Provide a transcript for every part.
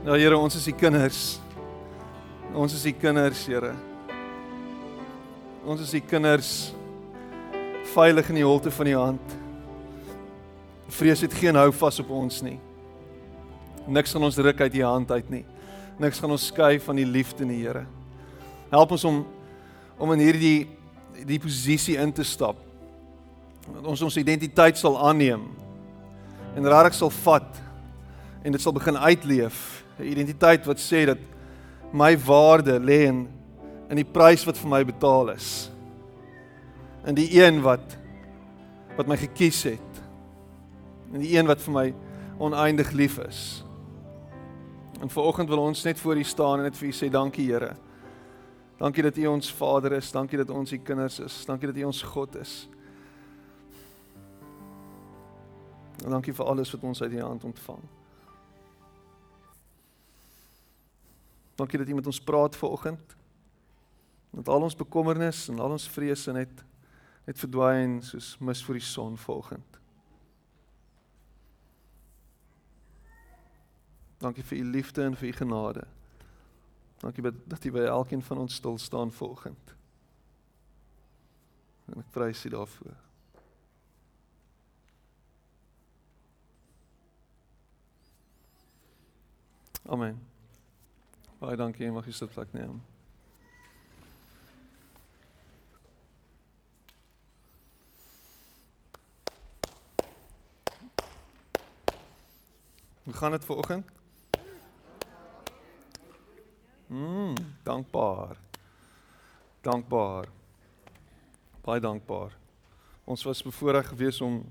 Ja Here, ons is u kinders. Ons is u kinders, Here. Ons is u kinders veilig in die holte van u hand. Vrees het geen hou vas op ons nie. Niks gaan ons ruk uit u hand uit nie. Niks gaan ons skei van die liefde in die Here. Help ons om om in hierdie die posisie in te stap. Dat ons ons identiteit sal aanneem en regtig sal vat en dit sal begin uitleef 'n identiteit wat sê dat my waarde lê in in die prys wat vir my betaal is. In die een wat wat my gekies het. In die een wat vir my oneindig lief is. En vanoggend wil ons net voor U staan en net vir U sê dankie Here. Dankie dat U ons Vader is, dankie dat ons U kinders is, dankie dat U ons God is. En dankie vir alles wat ons uit U hand ontvang. Dankie dat U met ons praat vanoggend. Dat al ons bekommernis en al ons vrese net net verdwyn soos mis voor die son vanoggend. Dankie vir U liefde en vir U genade. Dankie dat U by elkeen van ons stil staan vanoggend. En ek prys U daarvoor. Amen. Baie dankie, mag jy sit plek neem. Hoe gaan dit vanoggend? Mm, dankbaar. Dankbaar. Baie dankbaar. Ons was bevoorreg geweest om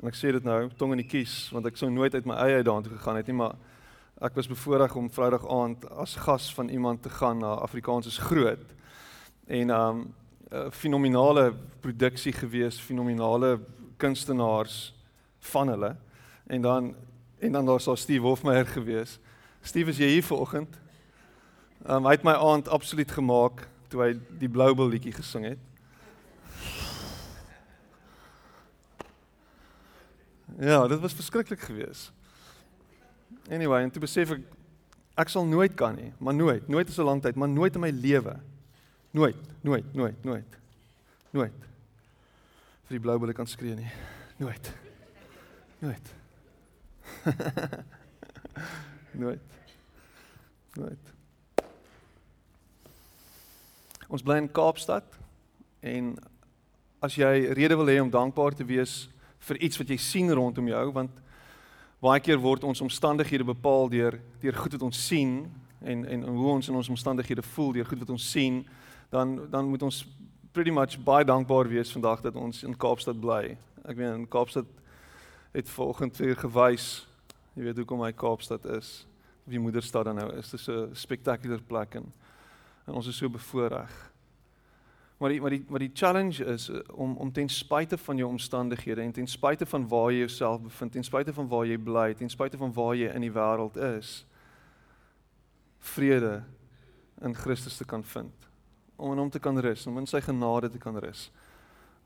en ek sê dit nou, tong in die kies, want ek sou nooit uit my eie uit daartoe gegaan het nie, maar Ek was bevoorreg om Vrydag aand as gas van iemand te gaan na Afrikaans is groot. En um 'n uh, fenominale produksie gewees, fenominale kunstenaars van hulle. En dan en dan daar Steve Hofmeyer gewees. Steve is jy hier vanoggend? Um hy het my aand absoluut gemaak toe hy die Blue liedjie gesing het. Ja, dit was verskriklik geweest. Anyway, en toe besef ek ek sal nooit kan nie, maar nooit, nooit is 'n lang tyd, maar nooit in my lewe. Nooit, nooit, nooit, nooit. Nooit. vir die blou bulle kan skree nie. Nooit. Nooit. nooit. Nooit. Ons bly in Kaapstad en as jy rede wil hê om dankbaar te wees vir iets wat jy sien rondom jou want Baie keer word ons omstandighede bepaal deur deur goed wat ons sien en en hoe ons in ons omstandighede voel deur goed wat ons sien, dan dan moet ons pretty much baie dankbaar wees vandag dat ons in Kaapstad bly. Ek weet in Kaapstad het volgens weer gewys, jy weet hoekom hy Kaapstad is, wie moederstad dan nou is. Dit is 'n spectacular plek en, en ons is so bevoorreg. Maar die maar die maar die challenge is eh, om om ten spyte van jou omstandighede en ten spyte van waar jy jouself bevind, ten spyte van waar jy bly, ten spyte van waar jy in die wêreld is, vrede in Christus te kan vind. Om in hom te kan rus, om in sy genade te kan rus.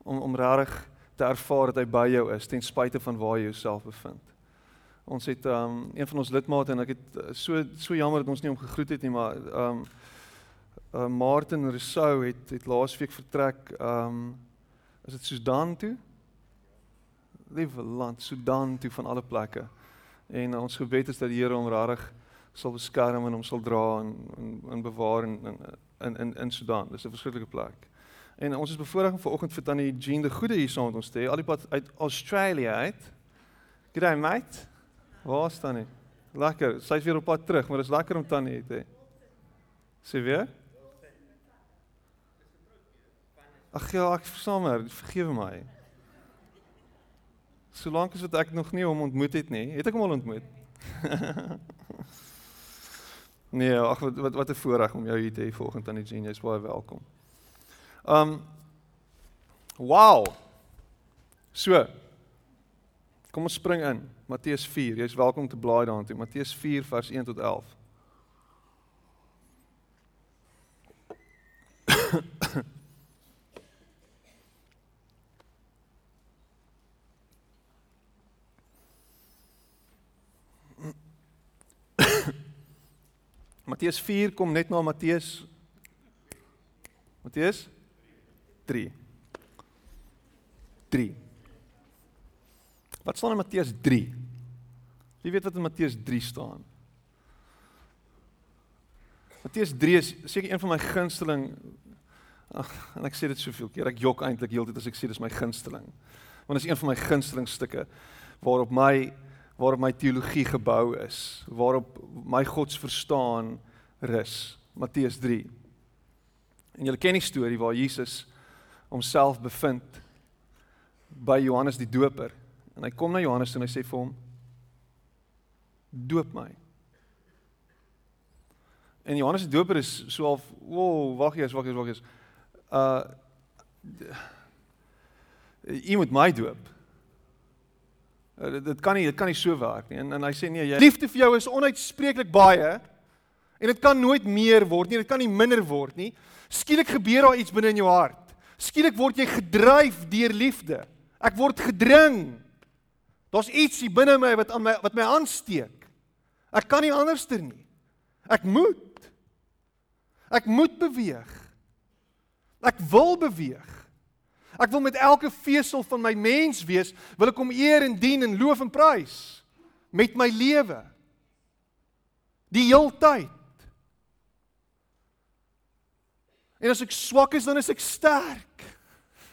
Om om regtig te ervaar dat hy by jou is ten spyte van waar jy jouself bevind. Ons het um een van ons lidmate en ek het eh, so so jammer dat ons nie hom gegroet het nie, maar um uh, Martin Rousseau het het laasweek vertrek um is dit Sudan toe? Liewe land Sudan toe van alle plekke. En uh, ons gebed is dat die Here hom regtig sal beskerm en hom sal dra en en, en bewaar in in in in Sudan. Dis 'n verskriklike plek. En ons is bevoorreg vanoggend vir tannie Jean de Goede hier saam met ons te hê. Al die pad uit Australië uit. G'day mate. Waar staan jy? Lekker. Sy's weer op pad terug, maar dit is lekker om tannie te hê. Sê weer? Ag ja, ek versammer, vergewe my. Solank as wat ek nog nie hom ontmoet het nie, het ek hom al ontmoet. nee, ag wat wat wat 'n voorreg om jou hier te hê vanoggend aan die Genius, baie welkom. Um Wow. So. Kom ons spring in. Matteus 4. Jy's welkom te blaai daartoe. Matteus 4 vers 1 tot 11. Matteus 4 kom net na Matteus Matteus 3. 3. Wat staan in Matteus 3? Wie weet wat in Matteus 3 staan? Matteus 3 is seker een van my gunsteling ag en ek sê dit soveel keer. Ek jok eintlik heeltyd as ek sê dis my gunsteling. Want dit is een van my gunsteling stukke waarop my waarop my teologie gebou is, waarop my godsverstaan rus. Matteus 3. En julle ken die storie waar Jesus homself bevind by Johannes die Doper. En hy kom na Johannes en hy sê vir hom: "Doop my." En Johannes die Doper is so half, "Wow, wag eers, wag eers, wag eers. Uh jy moet my doop." Uh, dit kan nie dit kan nie so werk nie. En en hy sê nee, jy liefde vir jou is onuitspreeklik baie en dit kan nooit meer word nie, dit kan nie minder word nie. Skielik gebeur daar iets binne in jou hart. Skielik word jy gedryf deur liefde. Ek word gedring. Daar's iets hier binne my wat aan my wat my aansteek. Ek kan nie anderster nie. Ek moet. Ek moet beweeg. Ek wil beweeg. Ek wil met elke vesel van my mens wees, wil ek hom eer en dien en loof en prys met my lewe. Die heeltyd. En as ek swak is, dan is ek sterk.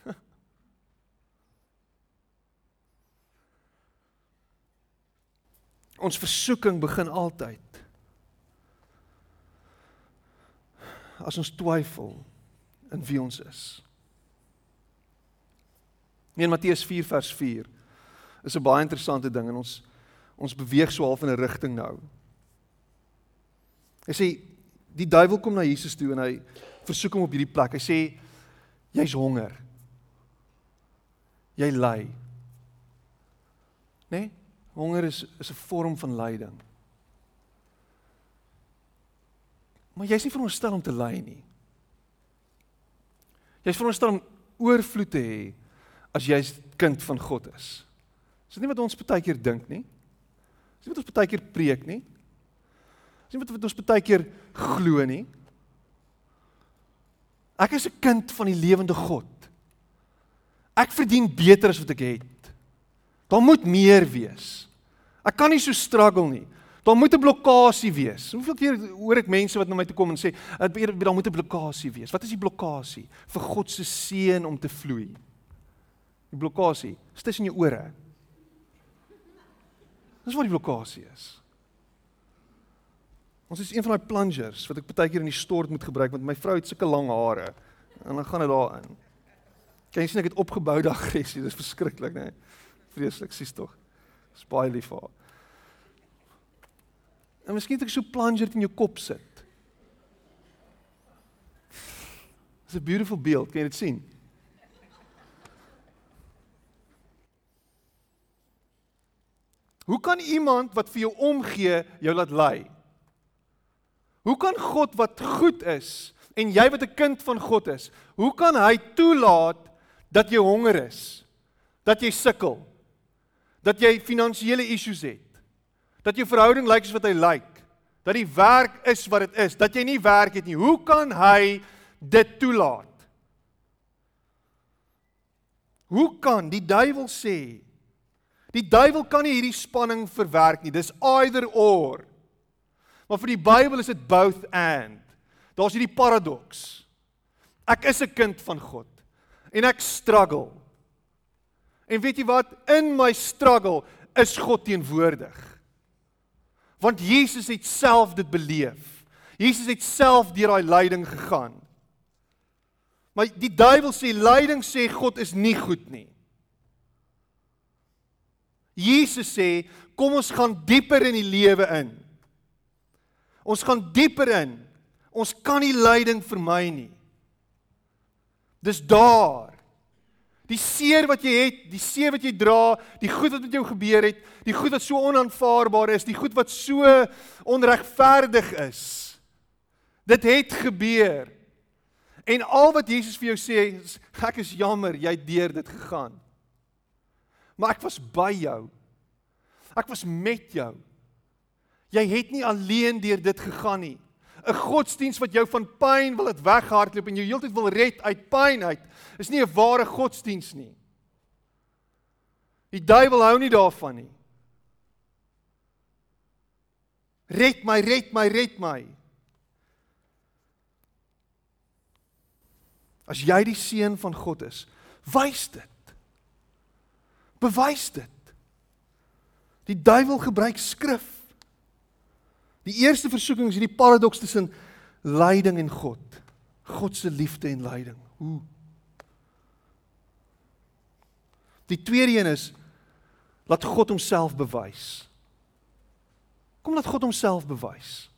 Ons versoeking begin altyd as ons twyfel in wie ons is. In Matteus 4 vers 4 is 'n baie interessante ding en ons ons beweeg so half in 'n rigting nou. Hy sê die duiwel kom na Jesus toe en hy versoek hom op hierdie plek. Hy sê jy's honger. Jy ly. Né? Nee? Honger is is 'n vorm van lyding. Maar jy's nie veronderstel om te ly nie. Jy's veronderstel om oorvloed te hê as jy 'n kind van God is. Is dit nie wat ons baie keer dink nie? Is dit wat ons baie keer preek nie? Is dit wat ons baie keer glo nie? Ek is 'n kind van die lewende God. Ek verdien beter as wat ek het. Daar moet meer wees. Ek kan nie so struggle nie. Daar moet 'n blokkade wees. Hoeveel keer hoor ek mense wat na my toe kom en sê, "Daar moet 'n blokkade wees." Wat is die blokkade? Vir God se seën om te vloei. Die blokkade is tussen jou ore. Dis wat die blokkade is. Ons is een van daai plungers wat ek baie keer in die stort moet gebruik want my vrou het sulke lang hare en dan gaan dit daarin. Kan jy sien ek het opgeboude aggressie, dis verskriklik, né? Nee. Vreeslik, sies tog. Spaai lief vir haar. En miskien het ek so plunger in jou kop sit. Dis 'n beautiful beeld, kan jy dit sien? Hoe kan iemand wat vir jou omgee jou laat ly? Hoe kan God wat goed is en jy wat 'n kind van God is, hoe kan hy toelaat dat jy honger is? Dat jy sukkel? Dat jy finansiële issues het? dat jou verhouding lyk soos wat hy lyk, dat die werk is wat dit is, dat jy nie werk het nie. Hoe kan hy dit toelaat? Hoe kan die duiwel sê? Die duiwel kan nie hierdie spanning verwerk nie. Dis either or. Maar vir die Bybel is dit both and. Daar's hierdie paradoks. Ek is 'n kind van God en ek struggle. En weet jy wat? In my struggle is God teenwoordig. Want Jesus het self dit beleef. Jesus het self deur daai lyding gegaan. Maar die duiwel sê lyding sê God is nie goed nie. Jesus sê kom ons gaan dieper in die lewe in. Ons gaan dieper in. Ons kan nie lyding vermy nie. Dis daar. Die seer wat jy het, die seer wat jy dra, die goed wat met jou gebeur het, die goed wat so onaanvaarbaar is, die goed wat so onregverdig is. Dit het gebeur. En al wat Jesus vir jou sê, is ek is jammer jy deur dit gegaan. Maar ek was by jou. Ek was met jou. Jy het nie alleen deur dit gegaan nie. 'n godsdiens wat jou van pyn wil laat weghardloop en jou heeltyd wil red uit pyn uit, is nie 'n ware godsdiens nie. Die duiwel hou nie daarvan nie. Red my, red my, red my. As jy die seun van God is, wys dit. Bewys dit. Die duiwel gebruik skrif. Die eerste versoeking is hierdie paradoks tussen lyding en God. God se liefde en lyding. Hoe? Die tweede een is laat God homself bewys. Kom laat God homself bewys.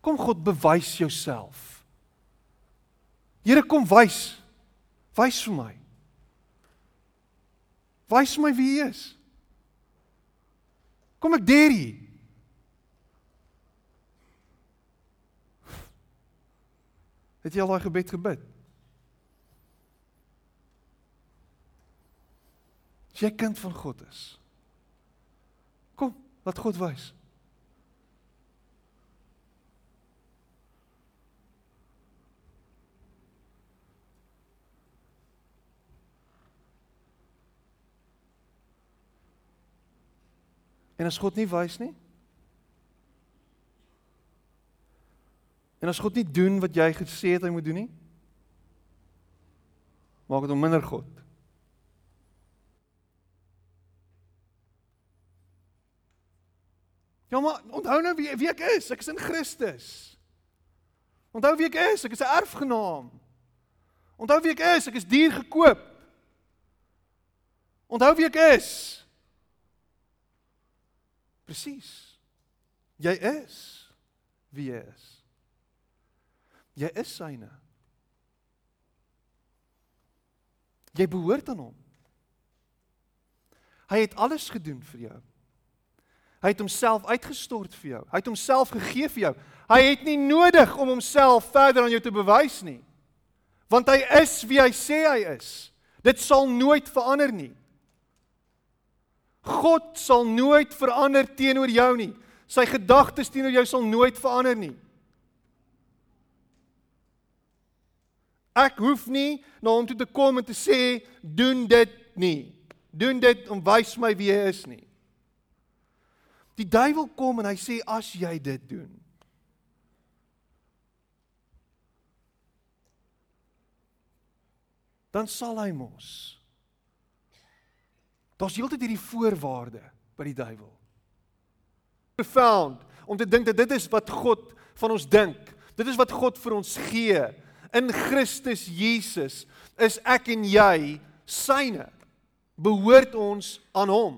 Kom God bewys jouself. Here kom wys. Wys vir my. Wys my wie U is. Kom ek deur hier. Het jy al daai gebed gebid? As jy kind van God is. Kom, laat God wys. En as God nie wys nie? En as God nie doen wat jy gesê het hy moet doen nie? Maak dit hom minder God. Ja maar onthou nou wie wie ek is. Ek is in Christus. Onthou wie ek is. Ek is 'n erfgenaam. Onthou wie ek is. Ek is duur gekoop. Onthou wie ek is. Presies. Jy is wie jy is. Jy is syne. Jy behoort aan hom. Hy het alles gedoen vir jou. Hy het homself uitgestort vir jou. Hy het homself gegee vir jou. Hy het nie nodig om homself verder aan jou te bewys nie. Want hy is wie hy sê hy is. Dit sal nooit verander nie. God sal nooit verander teenoor jou nie. Sy gedagtes teenoor jou sal nooit verander nie. Ek hoef nie na hom toe te kom en te sê doen dit nie. Doen dit om wys my wie hy is nie. Die duiwel kom en hy sê as jy dit doen. Dan sal hy mos Daar's heeltyd hierdie voorwaarde by die duiwel. Profound om te dink dat dit is wat God van ons dink. Dit is wat God vir ons gee. In Christus Jesus is ek en jy syne. Behoort ons aan hom.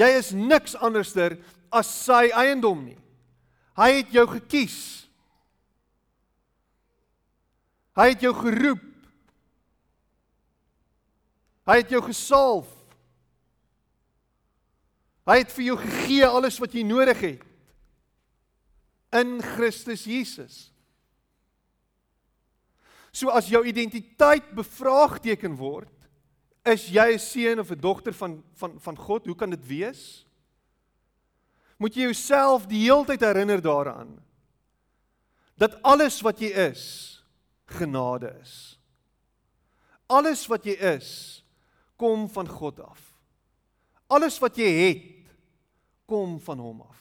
Jy is niks anderster as sy eiendom nie. Hy het jou gekies. Hy het jou geroep Hy het jou gesalf. Hy het vir jou gegee alles wat jy nodig het in Christus Jesus. So as jou identiteit bevraagteken word, is jy 'n seun of 'n dogter van van van God? Hoe kan dit wees? Moet jy jouself die heeltyd herinner daaraan dat alles wat jy is genade is. Alles wat jy is kom van God af. Alles wat jy het kom van hom af.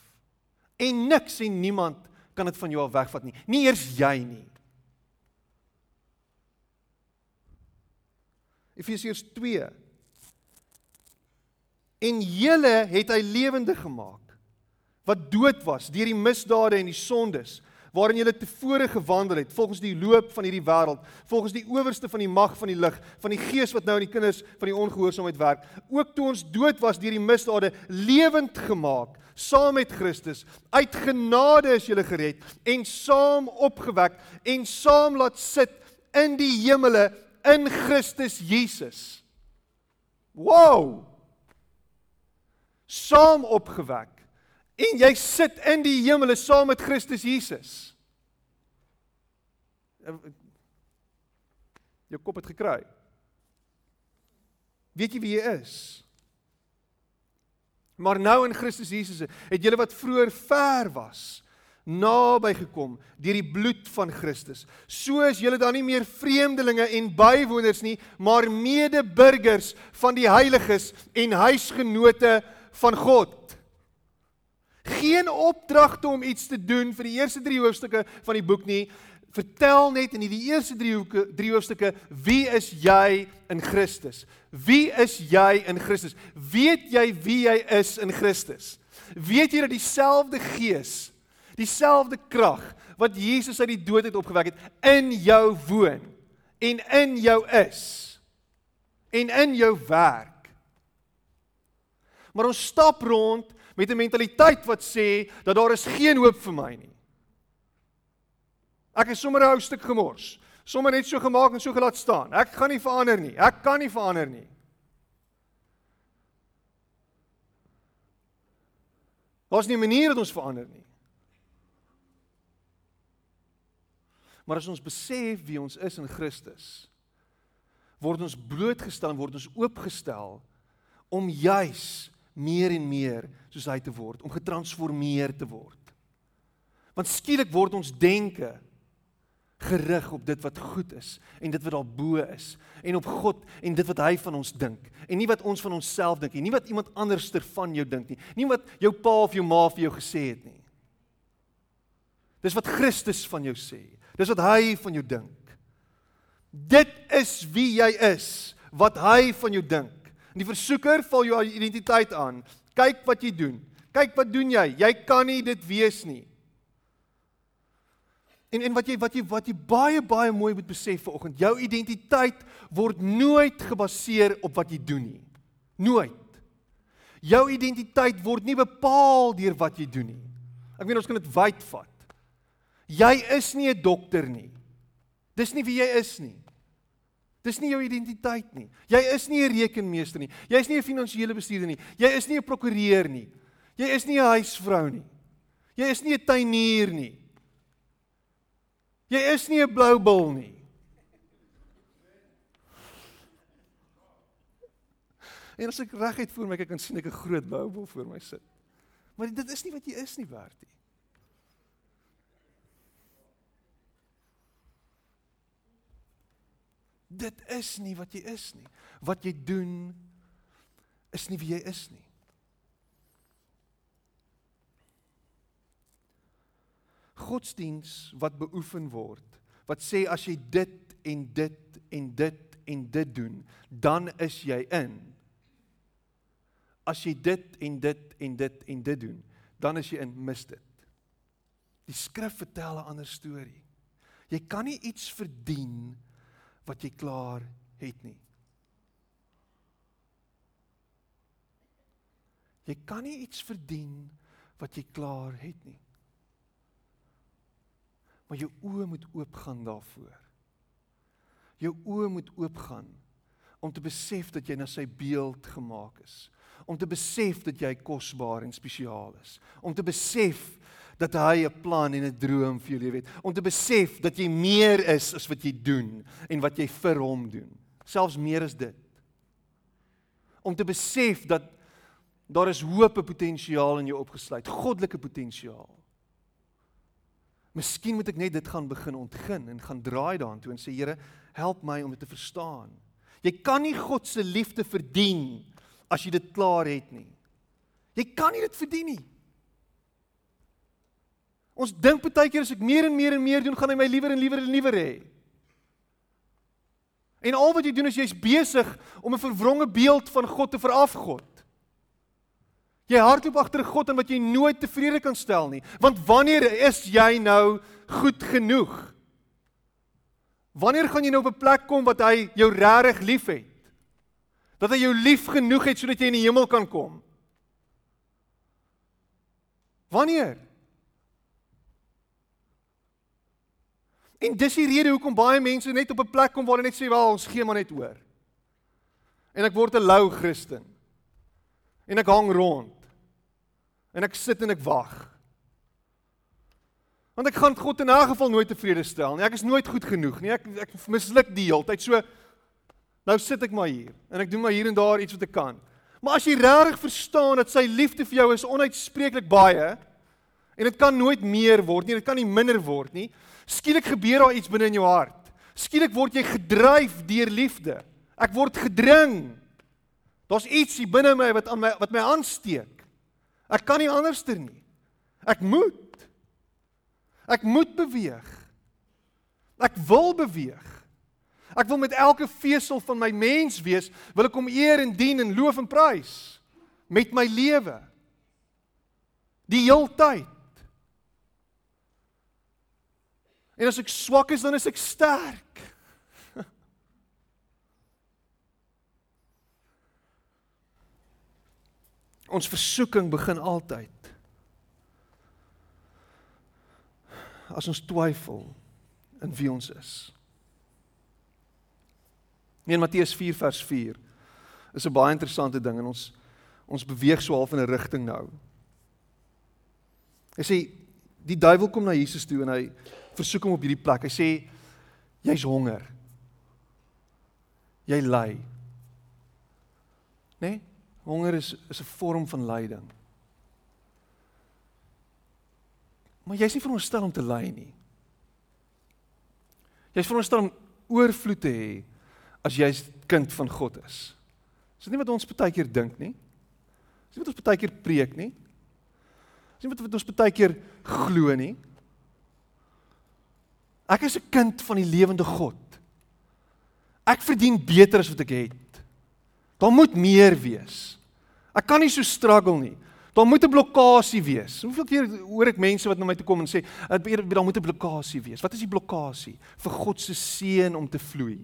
En niks en niemand kan dit van jou af wegvat nie. Nie eers jy nie. Efesiërs 2 En julle het hy lewendig gemaak wat dood was deur die misdade en die sondes waarin jy tevore gewandel het volgens die loop van hierdie wêreld, volgens die owerste van die mag van die lig, van die gees wat nou in die kinders van die ongehoorsaamheid werk, ook toe ons dood was deur die misdade lewend gemaak saam met Christus. Uit genade is jy gered en saam opgewek en saam laat sit in die hemele in Christus Jesus. Wow! Saam opgewek en jy sit in die hemel saam met Christus Jesus. Jou kop het gekry. Weet jy wie jy is? Maar nou in Christus Jesus het julle wat vroeër ver was, naby gekom deur die bloed van Christus. So is julle dan nie meer vreemdelinge en bywoners nie, maar medeburgers van die heiliges en huisgenote van God. Geen opdragte om iets te doen vir die eerste 3 hoofstukke van die boek nie. Vertel net in die eerste 3 hoeke 3 hoofstukke wie is jy in Christus? Wie is jy in Christus? Weet jy wie jy is in Christus? Weet jy dat dieselfde Gees dieselfde krag wat Jesus uit die dood het opgewek het in jou woon en in jou is en in jou werk. Maar ons stap rond met 'n mentaliteit wat sê dat daar is geen hoop vir my nie. Ek is sommer 'n ou stuk gemors. Sommer net so gemaak en so gelaat staan. Ek gaan nie verander nie. Ek kan nie verander nie. Daar's nie 'n manier dat ons verander nie. Maar as ons besef wie ons is in Christus, word ons blootgestel word ons oopgestel om juis meer en meer soos hy te word, om getransformeer te word. Want skielik word ons denke gerig op dit wat goed is en dit wat daar bo is en op God en dit wat hy van ons dink en nie wat ons van onsself dink nie, nie wat iemand anderster van jou dink nie, nie wat jou pa of jou ma vir jou gesê het nie. Dis wat Christus van jou sê. Dis wat hy van jou dink. Dit is wie jy is, wat hy van jou dink. Die versoeker val jou identiteit aan. Kyk wat jy doen. Kyk wat doen jy? Jy kan nie dit wees nie. En en wat jy wat jy wat jy baie baie mooi moet besef vanoggend, jou identiteit word nooit gebaseer op wat jy doen nie. Nooit. Jou identiteit word nie bepaal deur wat jy doen nie. Ek meen ons kan dit wyd vat. Jy is nie 'n dokter nie. Dis nie wie jy is nie. Dis nie jou identiteit nie. Jy is nie 'n rekenmeester nie. Jy is nie 'n finansiële bestuurder nie. Jy is nie 'n prokureur nie. Jy is nie 'n huisvrou nie. Jy is nie 'n tuinier nie. Jy is nie 'n blou bil nie. En as ek reguit voor my kyk, kan sien ek 'n groot blou bil voor my sit. Maar dit is nie wat jy is nie, Bertie. Dit is nie wat jy is nie. Wat jy doen is nie wie jy is nie. Godsdiens wat beoefen word, wat sê as jy dit en dit en dit en dit doen, dan is jy in. As jy dit en dit en dit en dit doen, dan is jy in mis dit. Die skrif vertel 'n ander storie. Jy kan nie iets verdien nie wat jy klaar het nie. Jy kan nie iets verdien wat jy klaar het nie. Maar jou oë moet oopgaan daarvoor. Jou oë moet oopgaan om te besef dat jy na sy beeld gemaak is, om te besef dat jy kosbaar en spesiaal is, om te besef dat hy 'n plan en 'n droom vir jou lewe het. Om te besef dat jy meer is as wat jy doen en wat jy vir hom doen. Selfs meer as dit. Om te besef dat daar is hoop en potensiaal in jou opgesluit, goddelike potensiaal. Miskien moet ek net dit gaan begin ontgin en gaan draai daartoe en sê Here, help my om dit te verstaan. Jy kan nie God se liefde verdien as jy dit klaar het nie. Jy kan nie dit verdien nie. Ons dink baie keer as ek meer en meer en meer doen, gaan hy my liewer en liewer en liewer hê. En al wat jy doen is jy's besig om 'n verwronge beeld van God te verafgod. Jy hardloop agter God en wat jy nooit tevrede kan stel nie. Want wanneer is jy nou goed genoeg? Wanneer gaan jy nou op 'n plek kom wat hy jou regtig liefhet? Dat hy jou lief genoeg het sodat jy in die hemel kan kom? Wanneer? En dis die rede hoekom baie mense net op 'n plek kom waar hulle net sê, "Wel, ons gee maar net oor." En ek word 'n lou Christen. En ek hang rond. En ek sit en ek wag. Want ek gaan God in 'n geval nooit tevrede stel nie. Ek is nooit goed genoeg nie. Ek ek misluk die hele tyd. So nou sit ek maar hier en ek doen maar hier en daar iets wat ek kan. Maar as jy regtig verstaan dat sy liefde vir jou is onuitspreeklik baie en dit kan nooit meer word nie, dit kan nie minder word nie. Skielik gebeur daar iets binne in jou hart. Skielik word jy gedryf deur liefde. Ek word gedring. Daar's iets hier binne my wat aan my wat my aansteek. Ek kan nie anderster nie. Ek moet. Ek moet beweeg. Ek wil beweeg. Ek wil met elke vesel van my mens wees, wil ek hom eer en dien en loof en prys met my lewe. Die heeltyd. En as ek swak is, dan is ek sterk. Ons versoeking begin altyd as ons twyfel in wie ons is. In Matteus 4 vers 4 is 'n baie interessante ding en ons ons beweeg so half in 'n rigting nou. Hy sê die duiwel kom na Jesus toe en hy versoek hom op hierdie plek. Hy sê jy's honger. Jy ly. Nee? Honger is is 'n vorm van lyding. Maar jy's nie veronderstel om te ly nie. Jy's veronderstel om oorvloed te hê as jy 'n kind van God is. Is dit nie wat ons baie keer dink nie? Is dit wat ons baie keer preek nie? Is dit wat ons baie keer glo nie? Ek is 'n kind van die lewende God. Ek verdien beter as wat ek het. Daar moet meer wees. Ek kan nie so struggle nie. Daar moet 'n blokkade wees. Hoeveel keer hoor ek mense wat na my toe kom en sê, "Daar moet 'n blokkade wees." Wat is die blokkade? Vir God se seën om te vloei.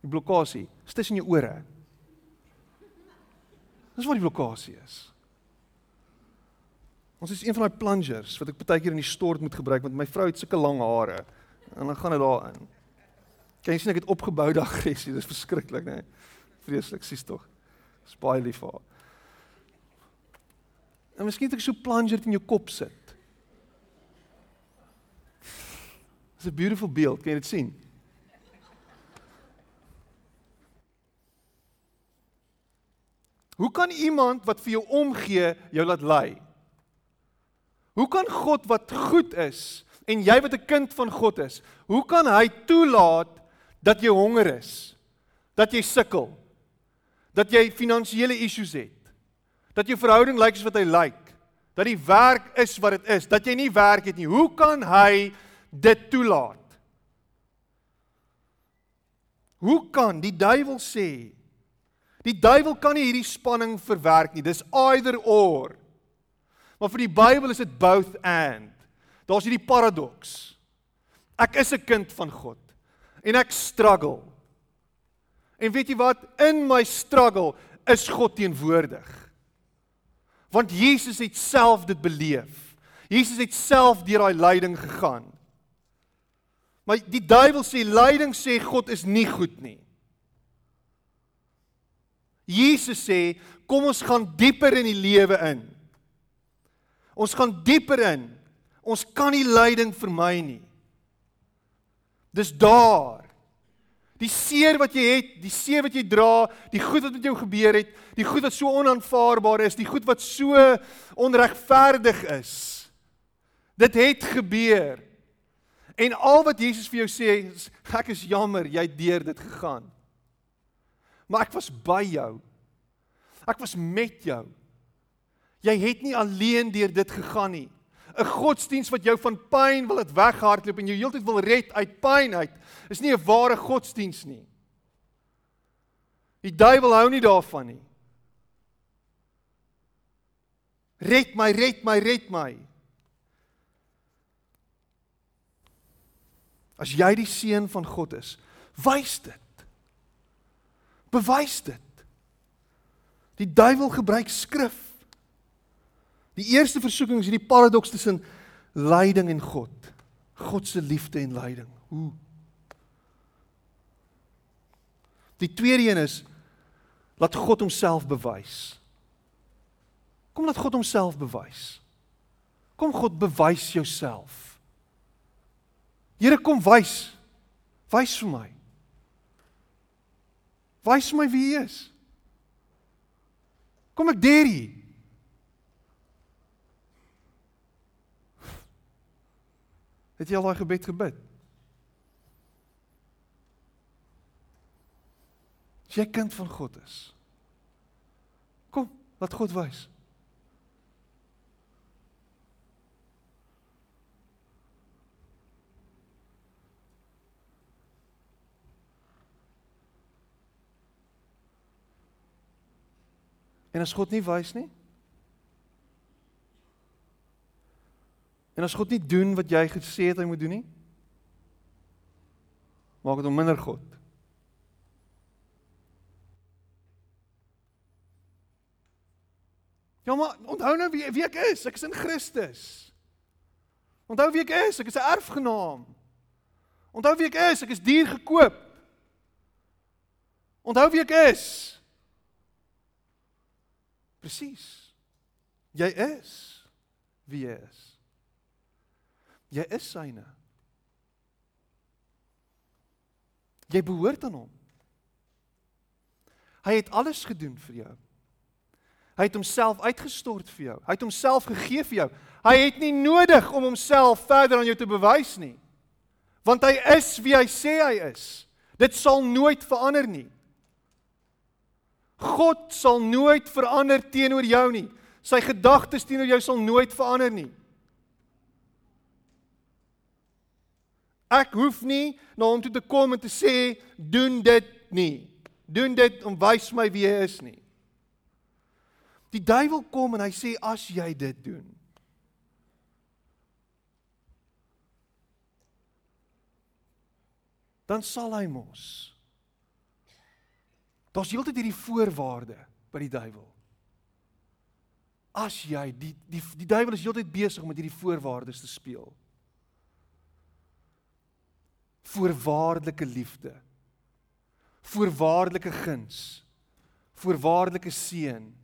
Die blokkade is tussen jou ore. Dis wat die blokkade is. Ons is een van daai plungers wat ek baie keer in die stort moet gebruik want my vrou het sulke lang hare en dan gaan dit daarin. Kan jy sien ek het opgeboude aggressie, dis verskriklik, né? Vreeslik, sies tog. Dis baie lief vir haar. En miskien het ek so plunger in jou kop sit. Dis 'n beautiful beeld, kan jy dit sien? Hoe kan iemand wat vir jou omgee jou laat ly? Hoe kan God wat goed is en jy wat 'n kind van God is, hoe kan hy toelaat dat jy honger is? Dat jy sukkel? Dat jy finansiële issues het? Dat jou verhouding lyk soos wat hy lyk? Dat die werk is wat dit is? Dat jy nie werk het nie? Hoe kan hy dit toelaat? Hoe kan die duiwel sê Die duiwel kan nie hierdie spanning verwerk nie. Dis either or. Maar vir die Bybel is dit both and. Daar's hierdie paradoks. Ek is 'n kind van God en ek struggle. En weet jy wat? In my struggle is God teenwoordig. Want Jesus het self dit beleef. Jesus het self deur daai lyding gegaan. Maar die duiwel sê lyding sê God is nie goed nie. Jesus sê, kom ons gaan dieper in die lewe in. Ons gaan dieper in. Ons kan nie lyding vermy nie. Dis daar. Die seer wat jy het, die seer wat jy dra, die goed wat met jou gebeur het, die goed wat so onaanvaarbaar is, die goed wat so onregverdig is. Dit het gebeur. En al wat Jesus vir jou sê, is ek is jammer jy het deur dit gegaan maar ek was by jou. Ek was met jou. Jy het nie alleen deur dit gegaan nie. 'n Godsdiens wat jou van pyn wil dit weghardloop en jou heeltyd wil red uit pyn uit, is nie 'n ware godsdiens nie. Die duiwel hou nie daarvan nie. Red my, red my, red my. As jy die seun van God is, wys dit. Bewys dit. Die duiwel gebruik skrif. Die eerste versoeking is hierdie paradoks tussen lyding en God. God se liefde en lyding. Hoe? Die tweede een is laat God homself bewys. Kom laat God homself bewys. Kom God bewys jouself. Here kom wys. Wys vir my. Wys my wie hy is. Kom ek deur hier. Het jy al daai gebed gebid? As jy kind van God is. Kom, laat God wys. En as God nie wys nie? En as God nie doen wat jy gesê het hy moet doen nie? Maak dit hom minder God. Ja maar onthou nou wie wie ek is. Ek is in Christus. Onthou wie ek is. Ek is 'n erfgenaam. Onthou wie ek is. Ek is duur gekoop. Onthou wie ek is. Presies. Jy is wie jy is. Jy is syne. Jy behoort aan hom. Hy het alles gedoen vir jou. Hy het homself uitgestort vir jou. Hy het homself gegee vir jou. Hy het nie nodig om homself verder aan jou te bewys nie. Want hy is wie hy sê hy is. Dit sal nooit verander nie. God sal nooit verander teenoor jou nie. Sy gedagtes teenoor jou sal nooit verander nie. Ek hoef nie na hom toe te kom en te sê doen dit nie. Doen dit om wys my wie hy is nie. Die duiwel kom en hy sê as jy dit doen. Dan sal hy mos. Daar's heeltyd hierdie voorwaarde by die duiwel. As jy die die die duiwel is heeltyd besig met hierdie voorwaardes te speel. Voorwaardelike liefde. Voorwaardelike guns. Voorwaardelike seën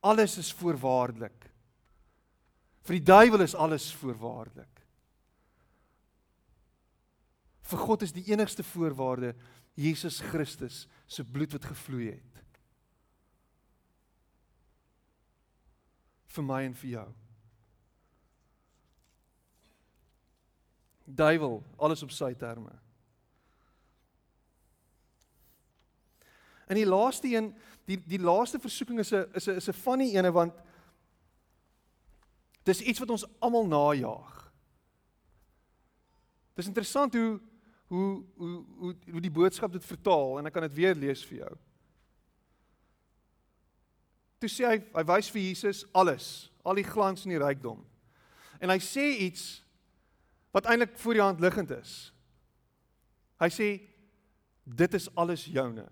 Alles is voorwaardelik. Vir die duiwel is alles voorwaardelik. Vir God is die enigste voorwaarde Jesus Christus se bloed wat gevloei het. Vir my en vir jou. Duiwel, alles op sy terme. En die laaste een, die die laaste versoeking is 'n is 'n is 'n funny ene want dis iets wat ons almal najaag. Dis interessant hoe hoe hoe hoe hoe die boodskap dit vertaal en ek kan dit weer lees vir jou. Toe sê hy hy wys vir Jesus alles, al die glans en die rykdom. En hy sê iets wat eintlik voor die hand liggend is. Hy sê dit is alles joune.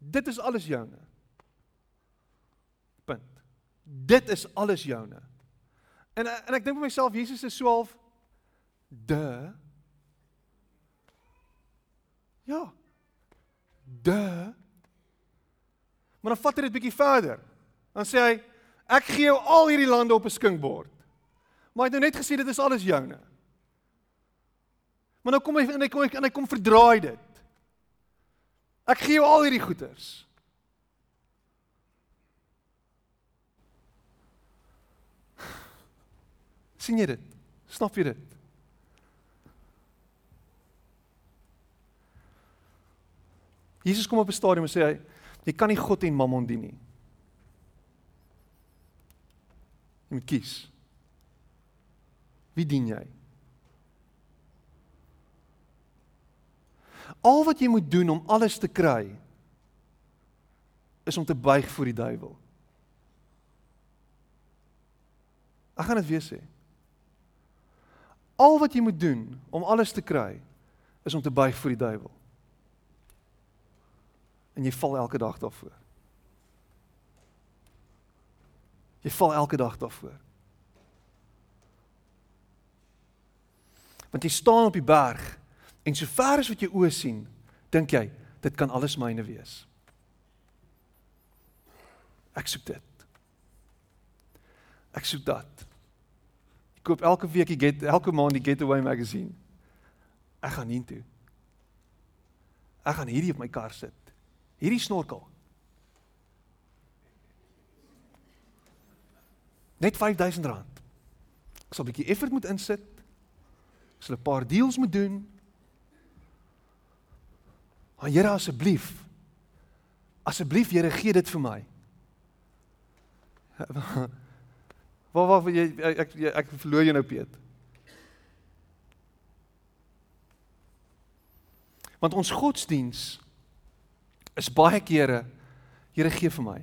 Dit is alles joune. Punt. Dit is alles joune. En en ek dink vir myself Jesus is so half de Ja. De Maar dan vat hy dit bietjie verder. Dan sê hy ek gee jou al hierdie lande op 'n skinkbord. Maar hy het nou net gesê dit is alles joune. Maar nou kom hy en hy kom en hy kom verdraai dit. Ek gee jou al hierdie goeders. sien jy dit? Snap jy dit? Jesus kom op 'n stadium en sê hy, jy kan nie God en Mammon dien nie. Jy moet kies. Wie dien jy? Al wat jy moet doen om alles te kry is om te buig voor die duiwel. Ek gaan dit weer sê. Al wat jy moet doen om alles te kry is om te buig voor die duiwel. En jy val elke dag daarvoor. Jy val elke dag daarvoor. Want jy staan op die berg En sover as wat jy oë sien, dink jy, dit kan alles myne wees. Ek soek dit. Ek soek dat. Ek koop elke week die get elke maand die Getaway magazine. Ek gaan hiertoe. Ek gaan hierdie op my kar sit. Hierdie snorkel. Net R5000. Ek sal 'n bietjie effort moet insit. Ek sal 'n paar deals moet doen. Maar Here asseblief. Asseblief Here gee dit vir my. Waar waar jy ek ek, ek verloor jou nou Piet. Want ons godsdiens is baie kere Here gee vir my.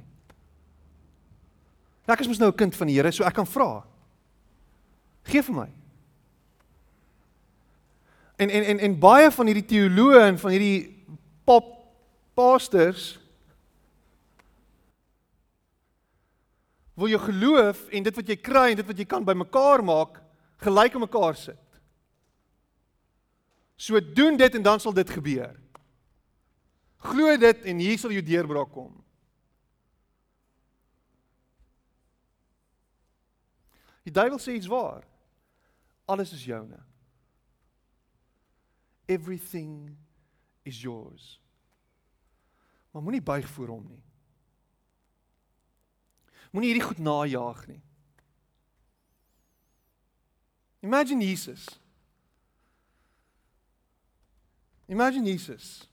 Ek is mos nou 'n kind van die Here, so ek kan vra. Gee vir my. En en en en baie van hierdie teoloë en van hierdie pop pastors wil jou geloof en dit wat jy kry en dit wat jy kan bymekaar maak gelyk aan mekaar sit. So doen dit en dan sal dit gebeur. Glo dit en hier sal jou deurbraak kom. Die duiwel sê iets waar. Alles is joune. Everything is yours. Maar moenie buig voor hom nie. Moenie hierdie goed najag nie. Imagine Jesus. Imagine Jesus.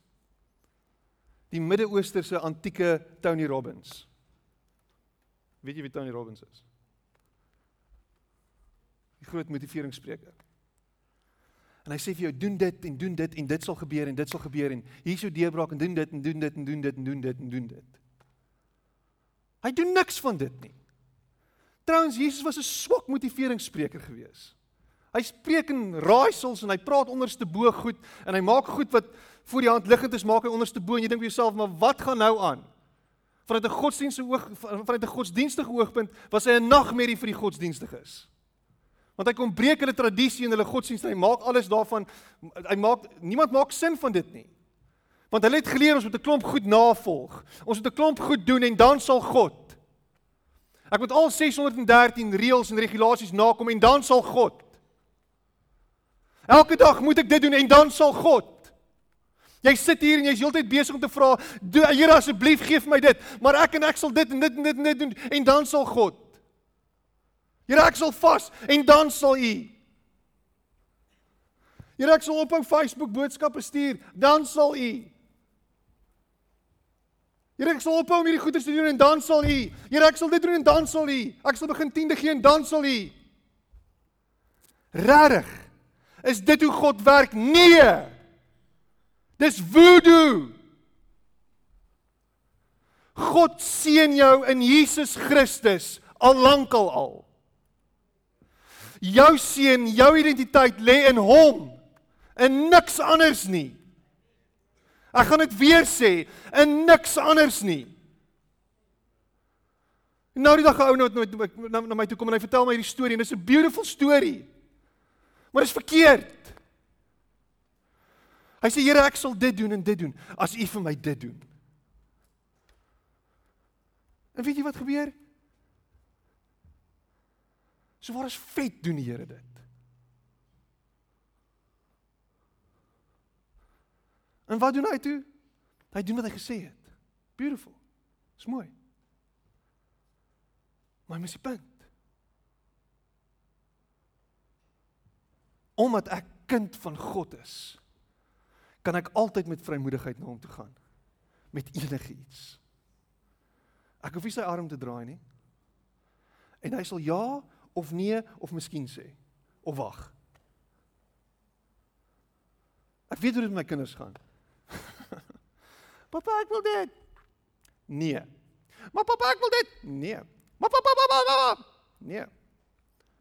Die Midde-Oosterse antieke Tony Robbins. Weet jy wie Tony Robbins is? Die groot motiveringsspreker. En hy sê vir jou doen dit en doen dit en dit sal gebeur en dit sal gebeur en hier is jou deurbraak en doen dit en doen dit en doen dit en doen dit en doen dit. Hy doen niks van dit nie. Trouwens Jesus was 'n swak motiveringsspreker gewees. Hy spreek in raaisels en hy praat onderste bo goed en hy maak goed wat voor die hand liggend is maak hy onderste bo en jy dink vir jouself maar wat gaan nou aan? Vanuit 'n godsdienstige oog vanuit 'n godsdienstige oogpunt was hy 'n nagmerrie vir die godsdienstiges. Want hy kom breek hulle tradisie en hulle godsdienst en hy maak alles daarvan hy maak niemand maak sin van dit nie. Want hulle het geleer ons moet 'n klomp goed navolg. Ons moet 'n klomp goed doen en dan sal God. Ek moet al 613 reëls en regulasies nakom en dan sal God. Elke dag moet ek dit doen en dan sal God. Jy sit hier en jy's heeltyd besig om te vra, Here asseblief gee vir my dit, maar ek en ek sal dit en dit en dit en dit doen en dan sal God. Here ek sal vas en dan sal U. Here ek sal ophou Facebook boodskappe stuur, dan sal U. Here ek sal ophou om hierdie goeie te doen en dan sal U. Here ek sal dit doen en dan sal U. Ek sal begin tiende gee en dan sal U. Regtig? Is dit hoe God werk? Nee. Dis voodoo. God seën jou in Jesus Christus al lankal al. Jou seën, jou identiteit lê in hom. In niks anders nie. Ek gaan dit weer sê, in niks anders nie. Nou die dag 'n ou nou nooit na, na my toe kom en hy vertel my hierdie storie en dit is 'n beautiful story. Maar dit is verkeerd. Hy sê Here, ek sal dit doen en dit doen as U vir my dit doen. En weet jy wat gebeur? So waar is vet doen die Here dit? En wat doen hy toe? Hy doen wat hy gesê het. Beautiful. Dis mooi. Maar mis die punt. Omdat ek kind van God is, kan ek altyd met vrymoedigheid na hom toe gaan met enigiets. Ek hoef nie sy arm te draai nie. En hy sal ja of nee of miskien sê of wag. Ek weet hoe dit met my kinders gaan. Papa, ek wil dit. Nee. Maar papa, ek wil dit. Nee. Maar papa, papa, papa. Nee.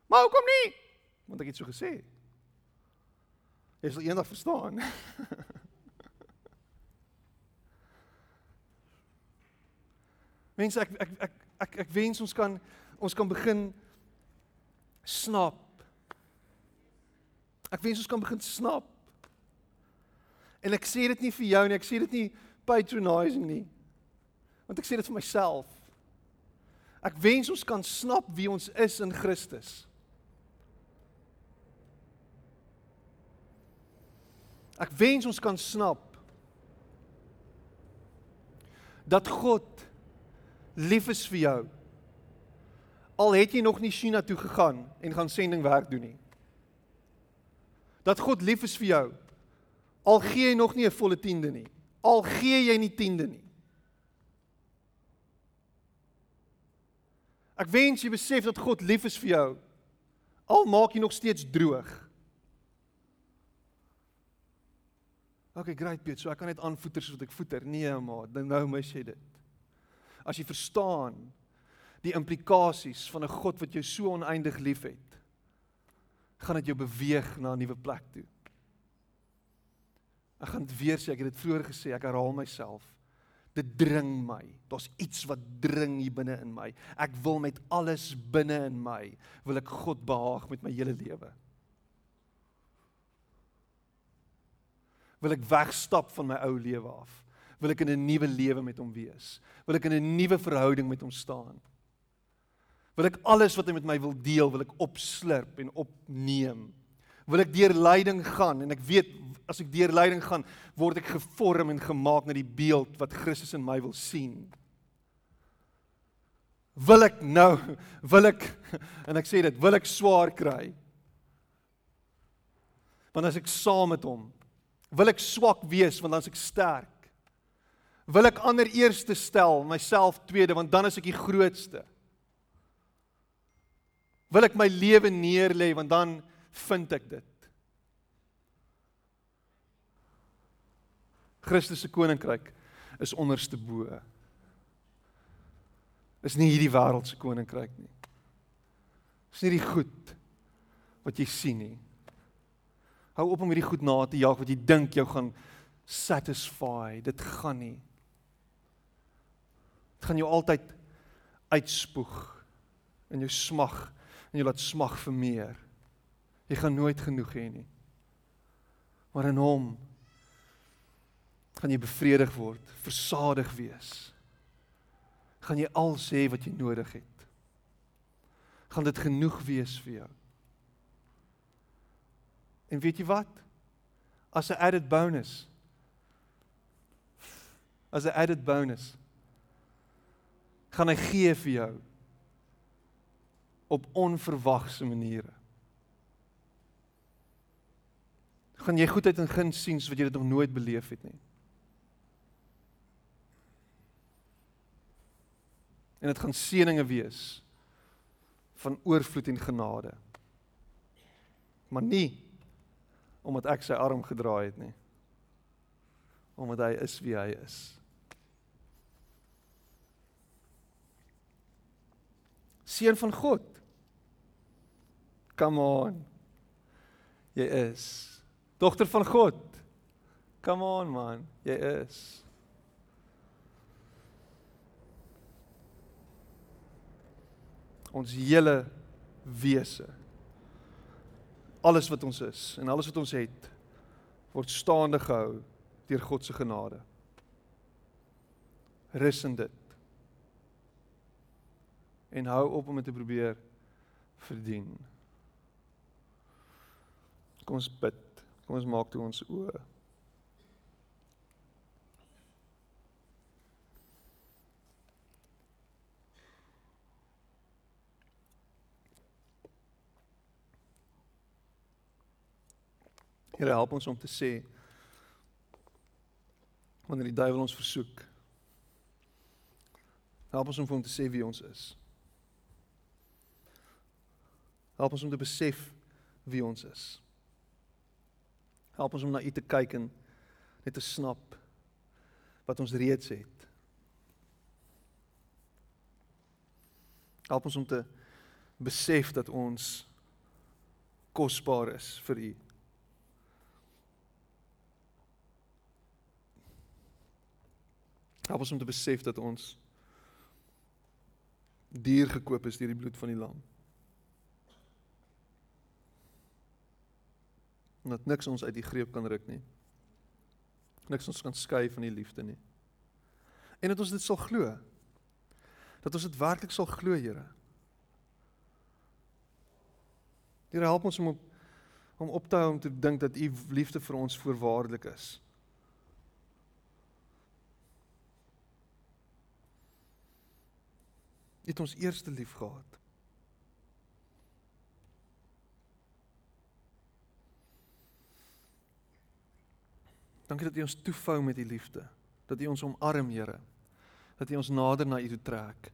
Maar hoekom nie? Want ek het so gesê. Jy sal eendag verstaan. Mense, ek ek ek ek ek wens ons kan ons kan begin snap. Ek wens ons kan begin snap. En ek sê dit nie vir jou nie, ek sê dit nie patronizing nie. Want ek sê dit vir myself. Ek wens ons kan snap wie ons is in Christus. Ek wens ons kan snap dat God lief is vir jou. Al het jy nog nie China toe gegaan en gaan sendingwerk doen nie. Dat God lief is vir jou. Al gee jy nog nie 'n volle tiende nie. Al gee jy nie tiende nie. Ek wens jy besef dat God lief is vir jou. Al maak jy nog steeds droog. Okay, great Piet, so ek kan net aanvoeter soos wat ek voeter. Nee, maar nou mis jy dit. As jy verstaan die implikasies van 'n God wat jou so oneindig liefhet, gaan dit jou beweeg na 'n nuwe plek toe. Ek gaan dit weer sê, ek het dit vroeër gesê, ek herhaal myself. Dit dring my. Daar's iets wat dring hier binne in my. Ek wil met alles binne in my wil ek God behaag met my hele lewe. Wil ek wegstap van my ou lewe af? Wil ek in 'n nuwe lewe met hom wees? Wil ek in 'n nuwe verhouding met hom staan? Wil ek alles wat hy met my wil deel, wil ek opslurp en opneem? Wil ek deur lyding gaan en ek weet as ek deur lyding gaan, word ek gevorm en gemaak na die beeld wat Christus in my wil sien. Wil ek nou, wil ek en ek sê dit, wil ek swaar kry? Want as ek saam met hom, wil ek swak wees want dan is ek sterk. Wil ek ander eerste stel, myself tweede want dan is ek die grootste. Wil ek my lewe neerlê want dan vind ek dit. Christus se koninkryk is onderste bo. Is nie hierdie wêreld se koninkryk nie. Is nie die goed wat jy sien nie. Hou op om hierdie goed na te jaag wat jy dink jou gaan satisfy. Dit gaan nie. Dit gaan jou altyd uitspoeg in jou smag en jy laat smag vir meer. Jy gaan nooit genoeg hê nie. Maar in hom gaan jy bevredig word, versadig wees. Gaan jy al sê wat jy nodig het. Gaan dit genoeg wees vir jou. En weet jy wat? As 'n added bonus. As 'n added bonus. gaan hy gee vir jou op onverwagse maniere. Gaan jy goedheid en guns sien wat jy dit nog nooit beleef het nie. en dit gaan seëninge wees van oorvloed en genade. Maar nie omdat ek sy arm gedraai het nie. Omdat hy is wie hy is. Seun van God. Come on. Jy is dogter van God. Come on man, jy is. ons hele wese. Alles wat ons is en alles wat ons het word staande gehou deur God se genade. Rus in dit. En hou op om dit te probeer verdien. Kom ons bid. Kom ons maak toe ons oë. Here help ons om te sê wanneer die duiwel ons versoek. Help ons om vir hom te sê wie ons is. Help ons om te besef wie ons is. Help ons om na U te kyk en net te snap wat ons reeds het. Help ons om te besef dat ons kosbaar is vir U. Help ons om te besef dat ons duur gekoop is deur die bloed van die lam. En dat niks ons uit die greep kan ruk nie. Niks ons kan skei van die liefde nie. En dat ons dit sal glo. Dat ons dit werklik sal glo, Here. Here help ons om op, om op te hou om te dink dat u liefde vir ons voorwaardelik is. U het ons eerste lief gehad. Dankie dat U ons toevou met U liefde. Dat U ons omarm, Here. Dat U ons nader na U toe trek.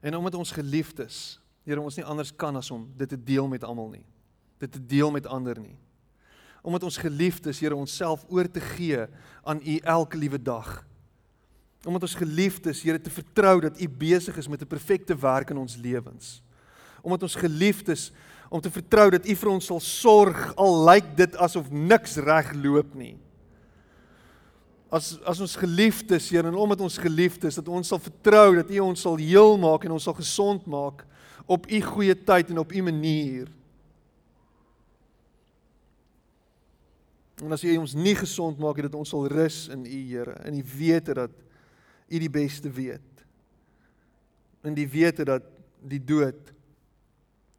En omdat ons geliefd is, Here, ons nie anders kan as om dit te deel met almal nie. Dit te deel met ander nie. Omdat ons geliefd is, Here, onsself oor te gee aan U elke liewe dag. Omdat ons geliefd is, Here, te vertrou dat U besig is met 'n perfekte werk in ons lewens. Omdat ons geliefd is om te vertrou dat U vir ons sal sorg al lyk dit asof niks reg loop nie as as ons geliefdes, Here, en omdat ons geliefdes, dat ons sal vertrou dat U ons sal heel maak en ons sal gesond maak op U goeie tyd en op U manier. En as U ons nie gesond maak nie, dat ons sal rus in U, Here, in die wete dat U die beste weet. In die wete dat die dood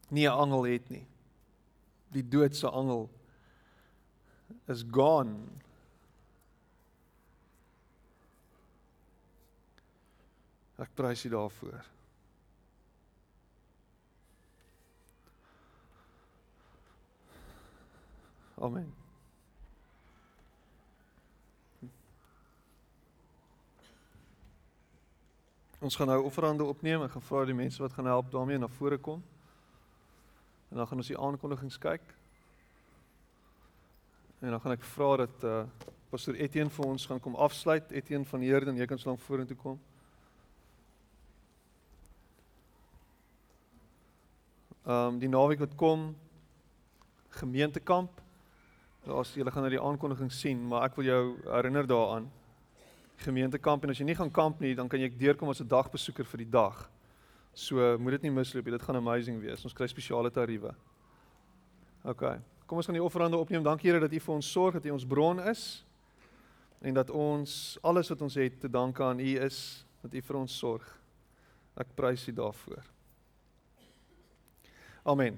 nie 'n angel het nie. Die dood se angel is gone Ek prys U daarvoor. Amen. Ons gaan nou offerande opneem. Ek gaan vra die mense wat gaan help daarmee na vore kom. En dan gaan ons die aankondigings kyk. En dan gaan ek vra dat uh Pastor Etienne vir ons gaan kom afsluit. Etienne van Heerden, jy kan so lank vorentoe kom. Ehm um, die naweek wat kom gemeentekamp. Daar's julle gaan nou die aankondiging sien, maar ek wil jou herinner daaraan. Gemeentekamp en as jy nie gaan kamp nie, dan kan jy deurkom as 'n dagbesoeker vir die dag. So moet dit nie misloop nie. Dit gaan amazing wees. Ons kry spesiale tariewe. OK. Kom ons gaan die offerande opneem. Dankie Here dat U vir ons sorg, dat U ons bron is en dat ons alles wat ons het te danke aan U is, dat U vir ons sorg. Ek prys U daarvoor. Amen.